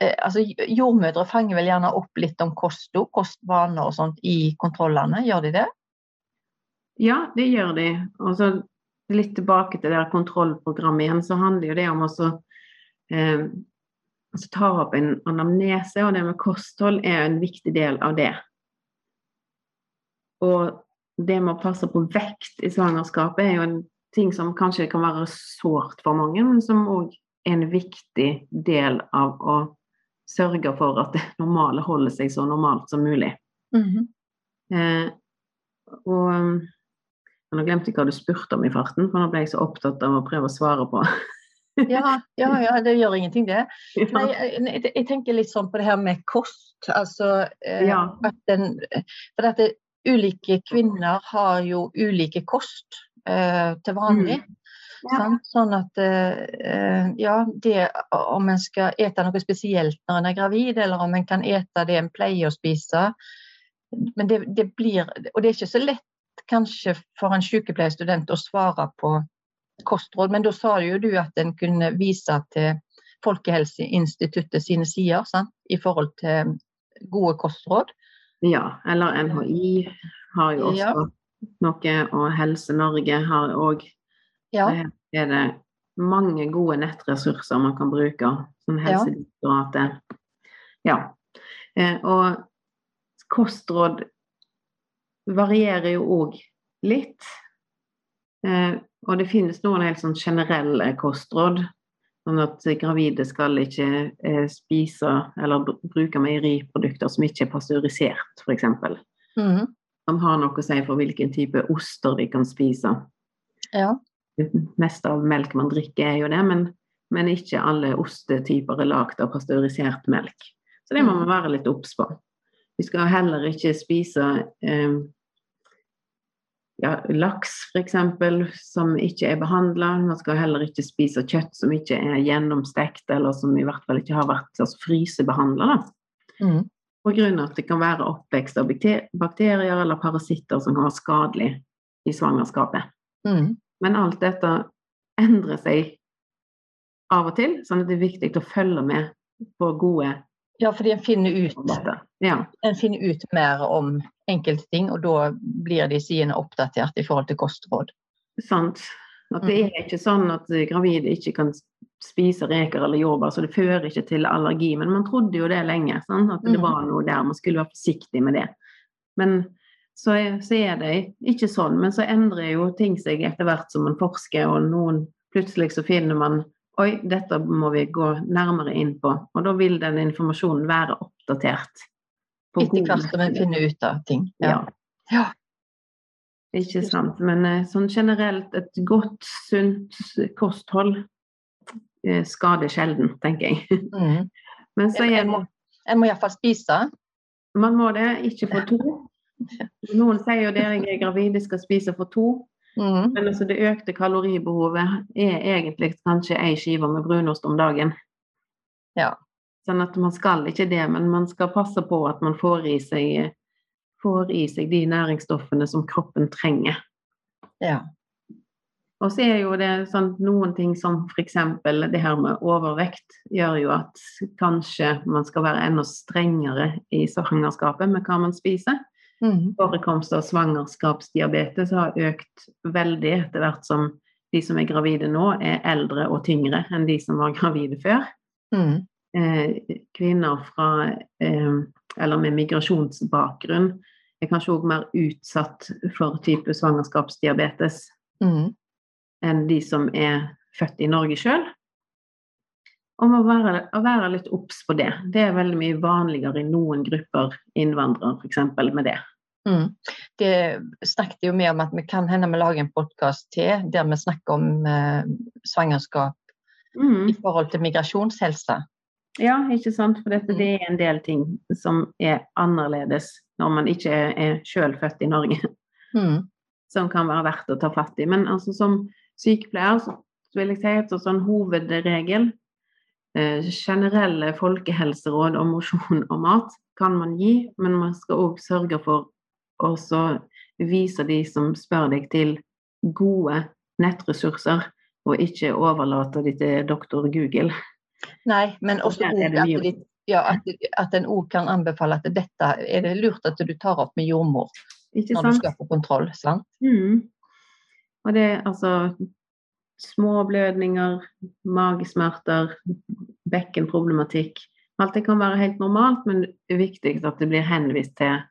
eh, altså Jordmødre fanger vel gjerne opp litt om kosto, kostvaner og sånt i kontrollene, gjør de det? Ja, det gjør de. Og så litt tilbake til det kontrollprogrammet igjen, så handler jo det om å eh, altså ta opp en anamnese, og det med kosthold er en viktig del av det. Og det med å passe på vekt i svangerskapet er jo en ting som kanskje kan være sårt for mange, men som òg er en viktig del av å sørge for at det normale holder seg så normalt som mulig. Mm -hmm. eh, og nå glemte jeg hva du spurte om i farten, for nå ble jeg så opptatt av å prøve å svare på. ja, ja, ja, det gjør ingenting, det. Nei, jeg, jeg, tenker litt sånn på det her med kost. Altså eh, ja. at den, For at det, ulike kvinner har jo ulike kost eh, til vanlig. Mm. Ja. Sånn at eh, ja, det om en skal ete noe spesielt når en er gravid, eller om en kan ete det en pleier å spise. Men det, det blir Og det er ikke så lett kanskje for en sykepleierstudent å svare på kostråd, men da sa jo du at en kunne vise til Folkehelseinstituttet sine sider sant? i forhold til gode kostråd. Ja, eller NHI har jo også ja noe, og Helse Norge har òg ja. er det mange gode nettressurser man kan bruke, som Helsedirektoratet. Ja. ja. og kostråd varierer jo òg litt. Eh, og det finnes noen helt sånn generelle kostråd. Sånn at gravide skal ikke eh, spise eller bruke meieriprodukter som ikke er pasteurisert, f.eks. Mm -hmm som har noe å si for hvilken type oster vi kan spise. Ja. Det meste av melk man drikker, er jo det, men, men ikke alle ostetyper er lagd av pasteurisert melk. Så det må man mm. være litt obs på. Vi skal heller ikke spise eh, ja, laks f.eks. som ikke er behandla. Man skal heller ikke spise kjøtt som ikke er gjennomstekt, eller som i hvert fall ikke har vært altså, frysebehandla. Mm. Pga. at det kan være oppvekst av bakterier eller parasitter som kan være skadelig i svangerskapet. Mm. Men alt dette endrer seg av og til, sånn at det er viktig å følge med på gode Ja, fordi en finner ut, ja. en finner ut mer om enkelte ting, og da blir de sidene oppdatert i forhold til kostråd. Sant. At det mm. er ikke sånn at gravide ikke kan spise reker eller jordbær, så det fører ikke til allergi. Men man trodde jo det lenge, sant? at det mm. var noe der. Man skulle være forsiktig med det. Men så er, så er, det ikke sånn. Men så endrer jo ting seg etter hvert som man forsker, og noen plutselig så finner man Oi, dette må vi gå nærmere inn på. Og da vil den informasjonen være oppdatert. Etter hvert som en finner ut av ting. Ja. ja. Ikke sant. Men eh, sånn generelt et godt, sunt kosthold Eh, skader sjelden, tenker jeg. Mm. Men så er det En må iallfall spise? Man må det, ikke for to. Noen sier jo at jeg er gravid, jeg skal spise for to. Mm. Men altså det økte kaloribehovet er egentlig kanskje ei skive med brunost om dagen. Ja. Sånn at man skal ikke det, men man skal passe på at man får i seg, får i seg de næringsstoffene som kroppen trenger. Ja. Og så er jo det sånn noen ting som f.eks. det her med overvekt gjør jo at kanskje man skal være enda strengere i svangerskapet med hva man spiser. Mm. Forekomst av svangerskapsdiabetes har økt veldig etter hvert som de som er gravide nå, er eldre og tyngre enn de som var gravide før. Mm. Eh, kvinner fra, eh, eller med migrasjonsbakgrunn er kanskje òg mer utsatt for type svangerskapsdiabetes. Mm enn de som er født i Norge sjøl. Og å være, å være litt obs på det. Det er veldig mye vanligere i noen grupper innvandrere f.eks. med det. Mm. Det snakket jo mye om at vi kan hende vi lager en podkast til der vi snakker om eh, svangerskap mm. i forhold til migrasjonshelse. Ja, ikke sant. For dette, det er en del ting som er annerledes når man ikke er, er sjøl født i Norge. Mm. Som kan være verdt å ta fatt i. Men altså som sykepleier, så vil jeg si at sånn hovedregel eh, Generelle folkehelseråd om mosjon og mat kan man gi, men man skal òg sørge for å vise de som spør deg, til gode nettressurser, og ikke overlate de til doktor Google. Nei, men også at, de, ja, at, at en òg kan anbefale at dette er det lurt at du tar opp med jordmor når du skal på kontroll. sant? Mm. Og det er altså småblødninger, magesmerter, bekkenproblematikk. Alt det kan være helt normalt, men det er viktig at det blir henvist til,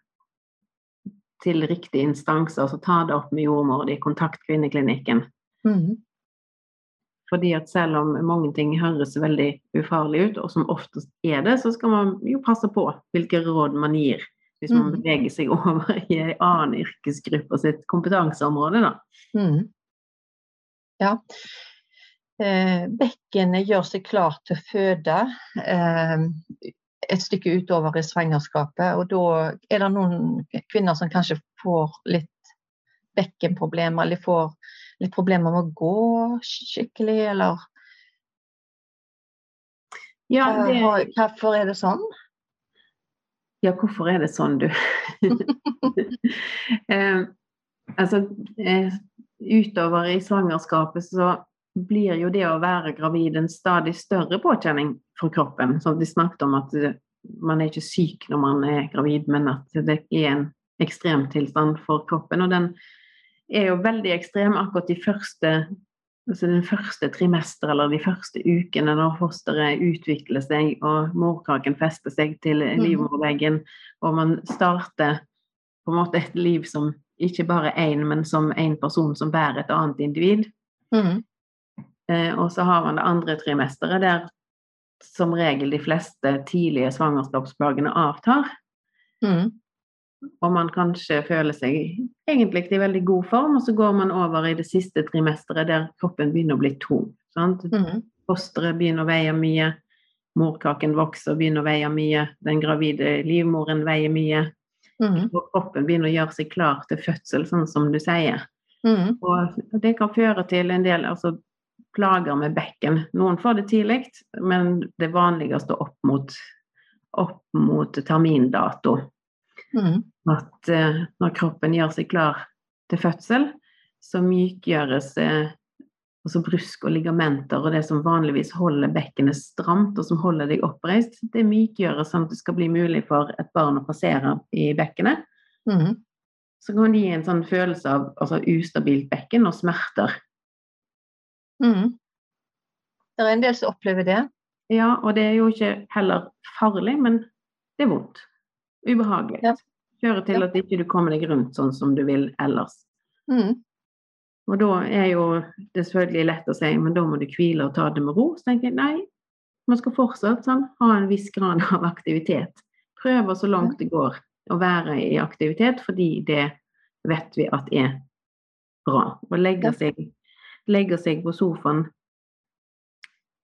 til riktige instanser. Så ta det opp med jordmor i kontakt kvinneklinikken. Mhm. Fordi at selv om mange ting høres veldig ufarlig ut, og som oftest er det, så skal man jo passe på hvilke råd man gir hvis man Mhm. beveger seg over i en annen yrkesgruppe sitt kompetanseområde. Da. Mm. Ja. Eh, bekkenet gjør seg klar til å føde eh, et stykke utover i svangerskapet. Og da er det noen kvinner som kanskje får litt bekkenproblemer, eller de får litt problemer med å gå skikkelig, eller Ja, det, hvorfor er det sånn? ja, hvorfor er det sånn, du? eh, altså, eh, utover i svangerskapet så blir jo det å være gravid en stadig større påkjenning for kroppen. Som de snakket om at eh, man er ikke syk når man er gravid, men at det er en ekstremtilstand for kroppen. Og den er jo veldig ekstrem akkurat de første altså den første trimester eller de første ukene når fosteret utvikler seg og morkaken fester seg til Mhm. livmorveggen, og man starter på en måte et liv som ikke bare én, men som en person som bærer et annet individ. Mm. Eh, og så har man det andre trimesteret, der som regel de fleste tidlige svangerskapsplagene avtar. Mhm. Og man kanskje føler seg egentlig i veldig god form, og så går man over i det siste trimesteret der kroppen begynner å bli tung. Sant? Mhm. Fosteret begynner å veie mye, morkaken vokser og begynner å veie mye, den gravide livmoren veier mye, Mm. og kroppen begynner å gjøre seg klar til fødsel, sånn som du sier. Mhm. Og det kan føre til en del altså, plager med bekken. Noen får det tidlig, men det vanligste opp mot, opp mot termindato. Mhm. At eh, når kroppen gjør seg klar til fødsel, så mykgjøres eh, altså brusk og ligamenter og det som vanligvis holder bekkenet stramt og som holder deg oppreist, det mykgjøres sånn at det skal bli mulig for et barn å passere i bekkenet. Mm. Så kan det gi en sånn følelse av altså, ustabilt bekken og smerter. Mm. Det er en del som opplever det. Ja, og det er jo ikke heller farlig, men det er vondt. Ubehagelig. Ja. Fører til at ikke du kommer deg rundt sånn som du vil ellers. Mm. Og da er jo det selvfølgelig lett å si, men da må du hvile og ta det med ro. Så tenker jeg nei, man skal fortsatt sånn, ha en viss grad av aktivitet. Prøve så langt det går å være i aktivitet, fordi det vet vi at er bra. Å legge seg, legge seg på sofaen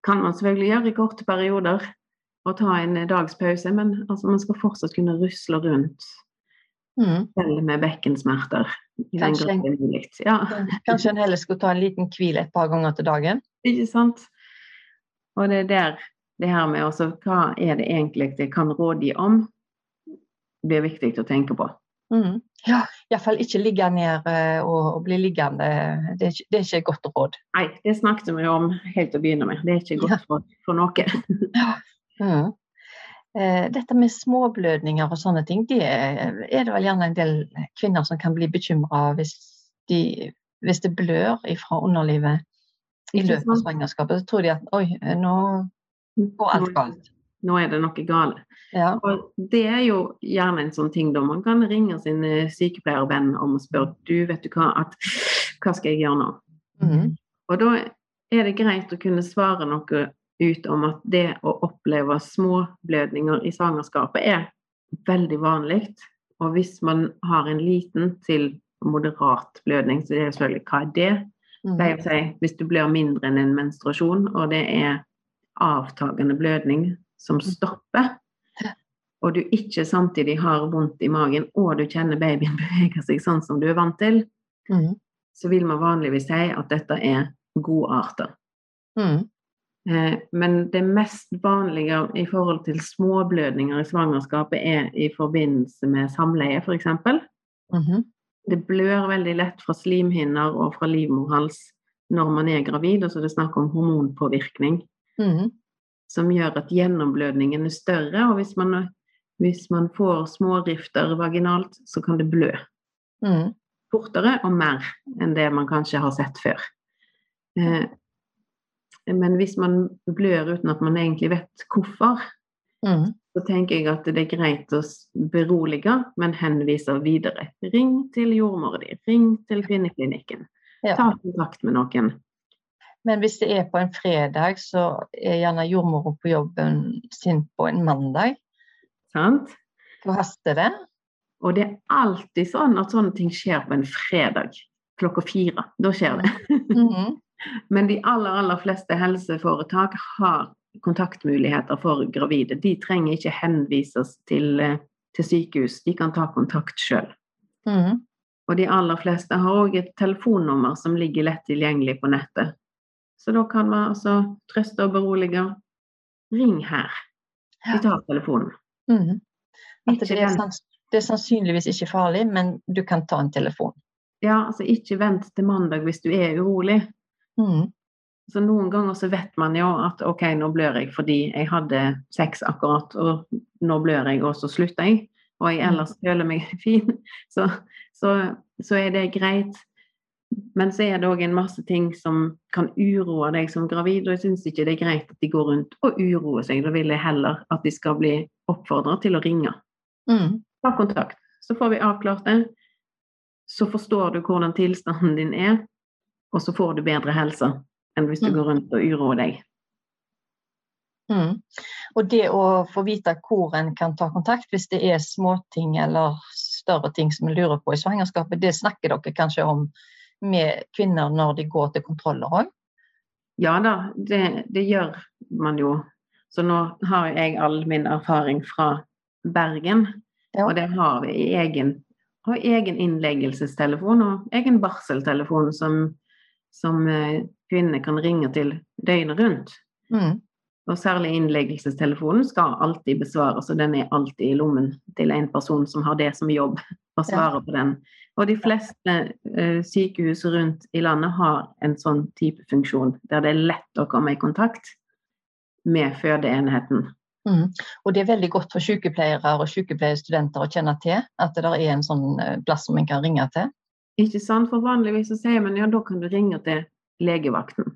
kan man selvfølgelig gjøre i korte perioder, og ta en dags pause, men altså, man skal fortsatt kunne rusle rundt Selv med bekkensmerter. Kanskje en- det. Ja. Kanskje en heller skulle ta en liten hvil et par ganger til dagen. Ikke sant? Og det er der det her med også hva er det egentlig jeg kan rådgi om, blir viktig å tenke på. Mm. Ja, iallfall ikke ligge ned eh, og, og bli liggende. Det er, ikke, det er ikke godt råd. Nei, det snakket vi om helt til å begynne med. Det er ikke godt for, for noe. Mm. Eh, dette med småblødninger og sånne ting, det er det vel gjerne en del kvinner som kan bli bekymra hvis, de, hvis det blør fra underlivet i løpet av svangerskapet. Så tror de at oi, nå går alt galt. Nå er det noe galt. Ja. Og det er jo gjerne en sånn ting da man kan ringe sin eh, sykepleiervenn om og spørre du, vet du hva, at, hva skal jeg gjøre nå? Mhm. Og da er det greit å kunne svare noe ut om at det å oppleve småblødninger i svangerskapet er veldig vanlig. Og hvis man har en liten til moderat blødning, så det er selvfølgelig hva er det? Det er si, hvis du blir mindre enn en menstruasjon, og det er avtagende blødning som stopper, og du ikke samtidig har vondt i magen, og du kjenner babyen beveger seg sånn som du er vant til, mm. så vil man vanligvis si at dette er godarter. Mhm. Eh, Men det mest vanlige i forhold til småblødninger i svangerskapet er i forbindelse med samleie, f.eks. Mm -hmm. Det blør veldig lett fra slimhinner og fra livmorhals når man er gravid, og så er det snakk om hormonpåvirkning. Mm -hmm. Som gjør at gjennomblødningen er større, og hvis man, hvis man får smårifter vaginalt, så kan det blø. Mm. Fortere og mer enn det man kanskje har sett før. Eh, men hvis man blør uten at man egentlig vet hvorfor, mm. så tenker jeg at det er greit å berolige, men henvise videre. Ring til jordmoren, di, ring til kvinneklinikken. Ja. Ta kontakt med noen. Men hvis det er på en fredag, så er gjerne jordmora på jobben sin på en mandag. Sant? Da haster det? Og det er alltid sånn at sånne ting skjer på en fredag klokka fire. Da skjer det. Mm -hmm. Men de aller, aller fleste helseforetak har kontaktmuligheter for gravide. De trenger ikke henvises til, eh, til sykehus, de kan ta kontakt sjøl. Mm. Og de aller fleste har òg et telefonnummer som ligger lett tilgjengelig på nettet. Så da kan man altså trøste og berolige. Ring her. Vi tar telefonen. Mm. Det, er sanns det er sannsynligvis ikke farlig, men du kan ta en telefon. Ja, altså ikke vent til mandag hvis du er urolig. Mm. Så noen ganger så vet man jo at ok, nå blør jeg fordi jeg hadde sex akkurat, og nå blør jeg, og så slutter jeg. Og jeg ellers føler meg fin. Så, så, så er det greit. Men så er det òg en masse ting som kan uroe deg som gravid, og jeg syns ikke det er greit at de går rundt og uroer seg. Da vil jeg heller at de skal bli oppfordra til å ringe. Mm. Ta kontakt, så får vi avklart det. Så forstår du hvordan tilstanden din er, og så får du bedre helse enn hvis du Mm. går rundt og uroer deg. Mm. Og det å få vite hvor en kan ta kontakt hvis det er småting eller større ting som en lurer på i svangerskapet, det snakker dere kanskje om med kvinner når de går til kontroller òg? Ja da, det, det gjør man jo. Så nå har jeg all min erfaring fra Bergen, Ja. og det har vi i egen, og egen innleggelsestelefon og egen barseltelefon som, som eh, kvinner kan ringe til døgnet rundt. Mm. Og særlig innleggelsestelefonen skal alltid besvares, og den er alltid i lommen til en person som har det som jobb, å svare på den. Og de fleste uh, sykehus rundt i landet har en sånn type funksjon, der det er lett å komme i kontakt med fødeenheten. Mm. Og det er veldig godt for sykepleiere og sykepleierstudenter å kjenne til at det er en sånn eh, plass som en kan ringe til. Ikke sant? For vanligvis så sier man ja, da kan du ringe til legevakten.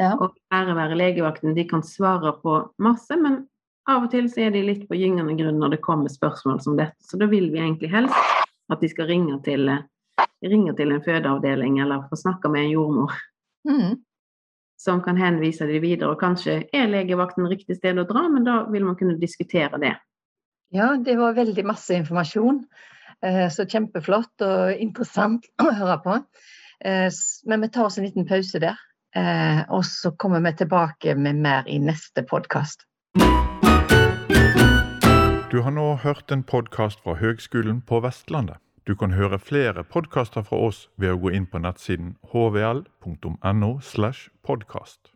Ja. Og ære være legevakten, de kan svare på masse, men av og til så er de litt på gyngende grunn når det kommer spørsmål som dette. Så da vil vi egentlig helst at de skal ringe til, eh, ringe til en fødeavdeling eller få snakke med en jordmor Mm. som kan henvise de videre. Og kanskje er legevakten riktig sted å dra, men da vil man kunne diskutere det. Ja, det var veldig masse informasjon. Eh, Så kjempeflott og interessant å høre på. Eh, Men vi tar oss en liten pause der. eh, Og så kommer vi tilbake med mer i neste podkast. Du har nå hørt en podkast fra Høgskolen på Vestlandet. Du kan høre flere podkaster fra oss ved å gå inn på nettsiden hvl.no. slash podkast.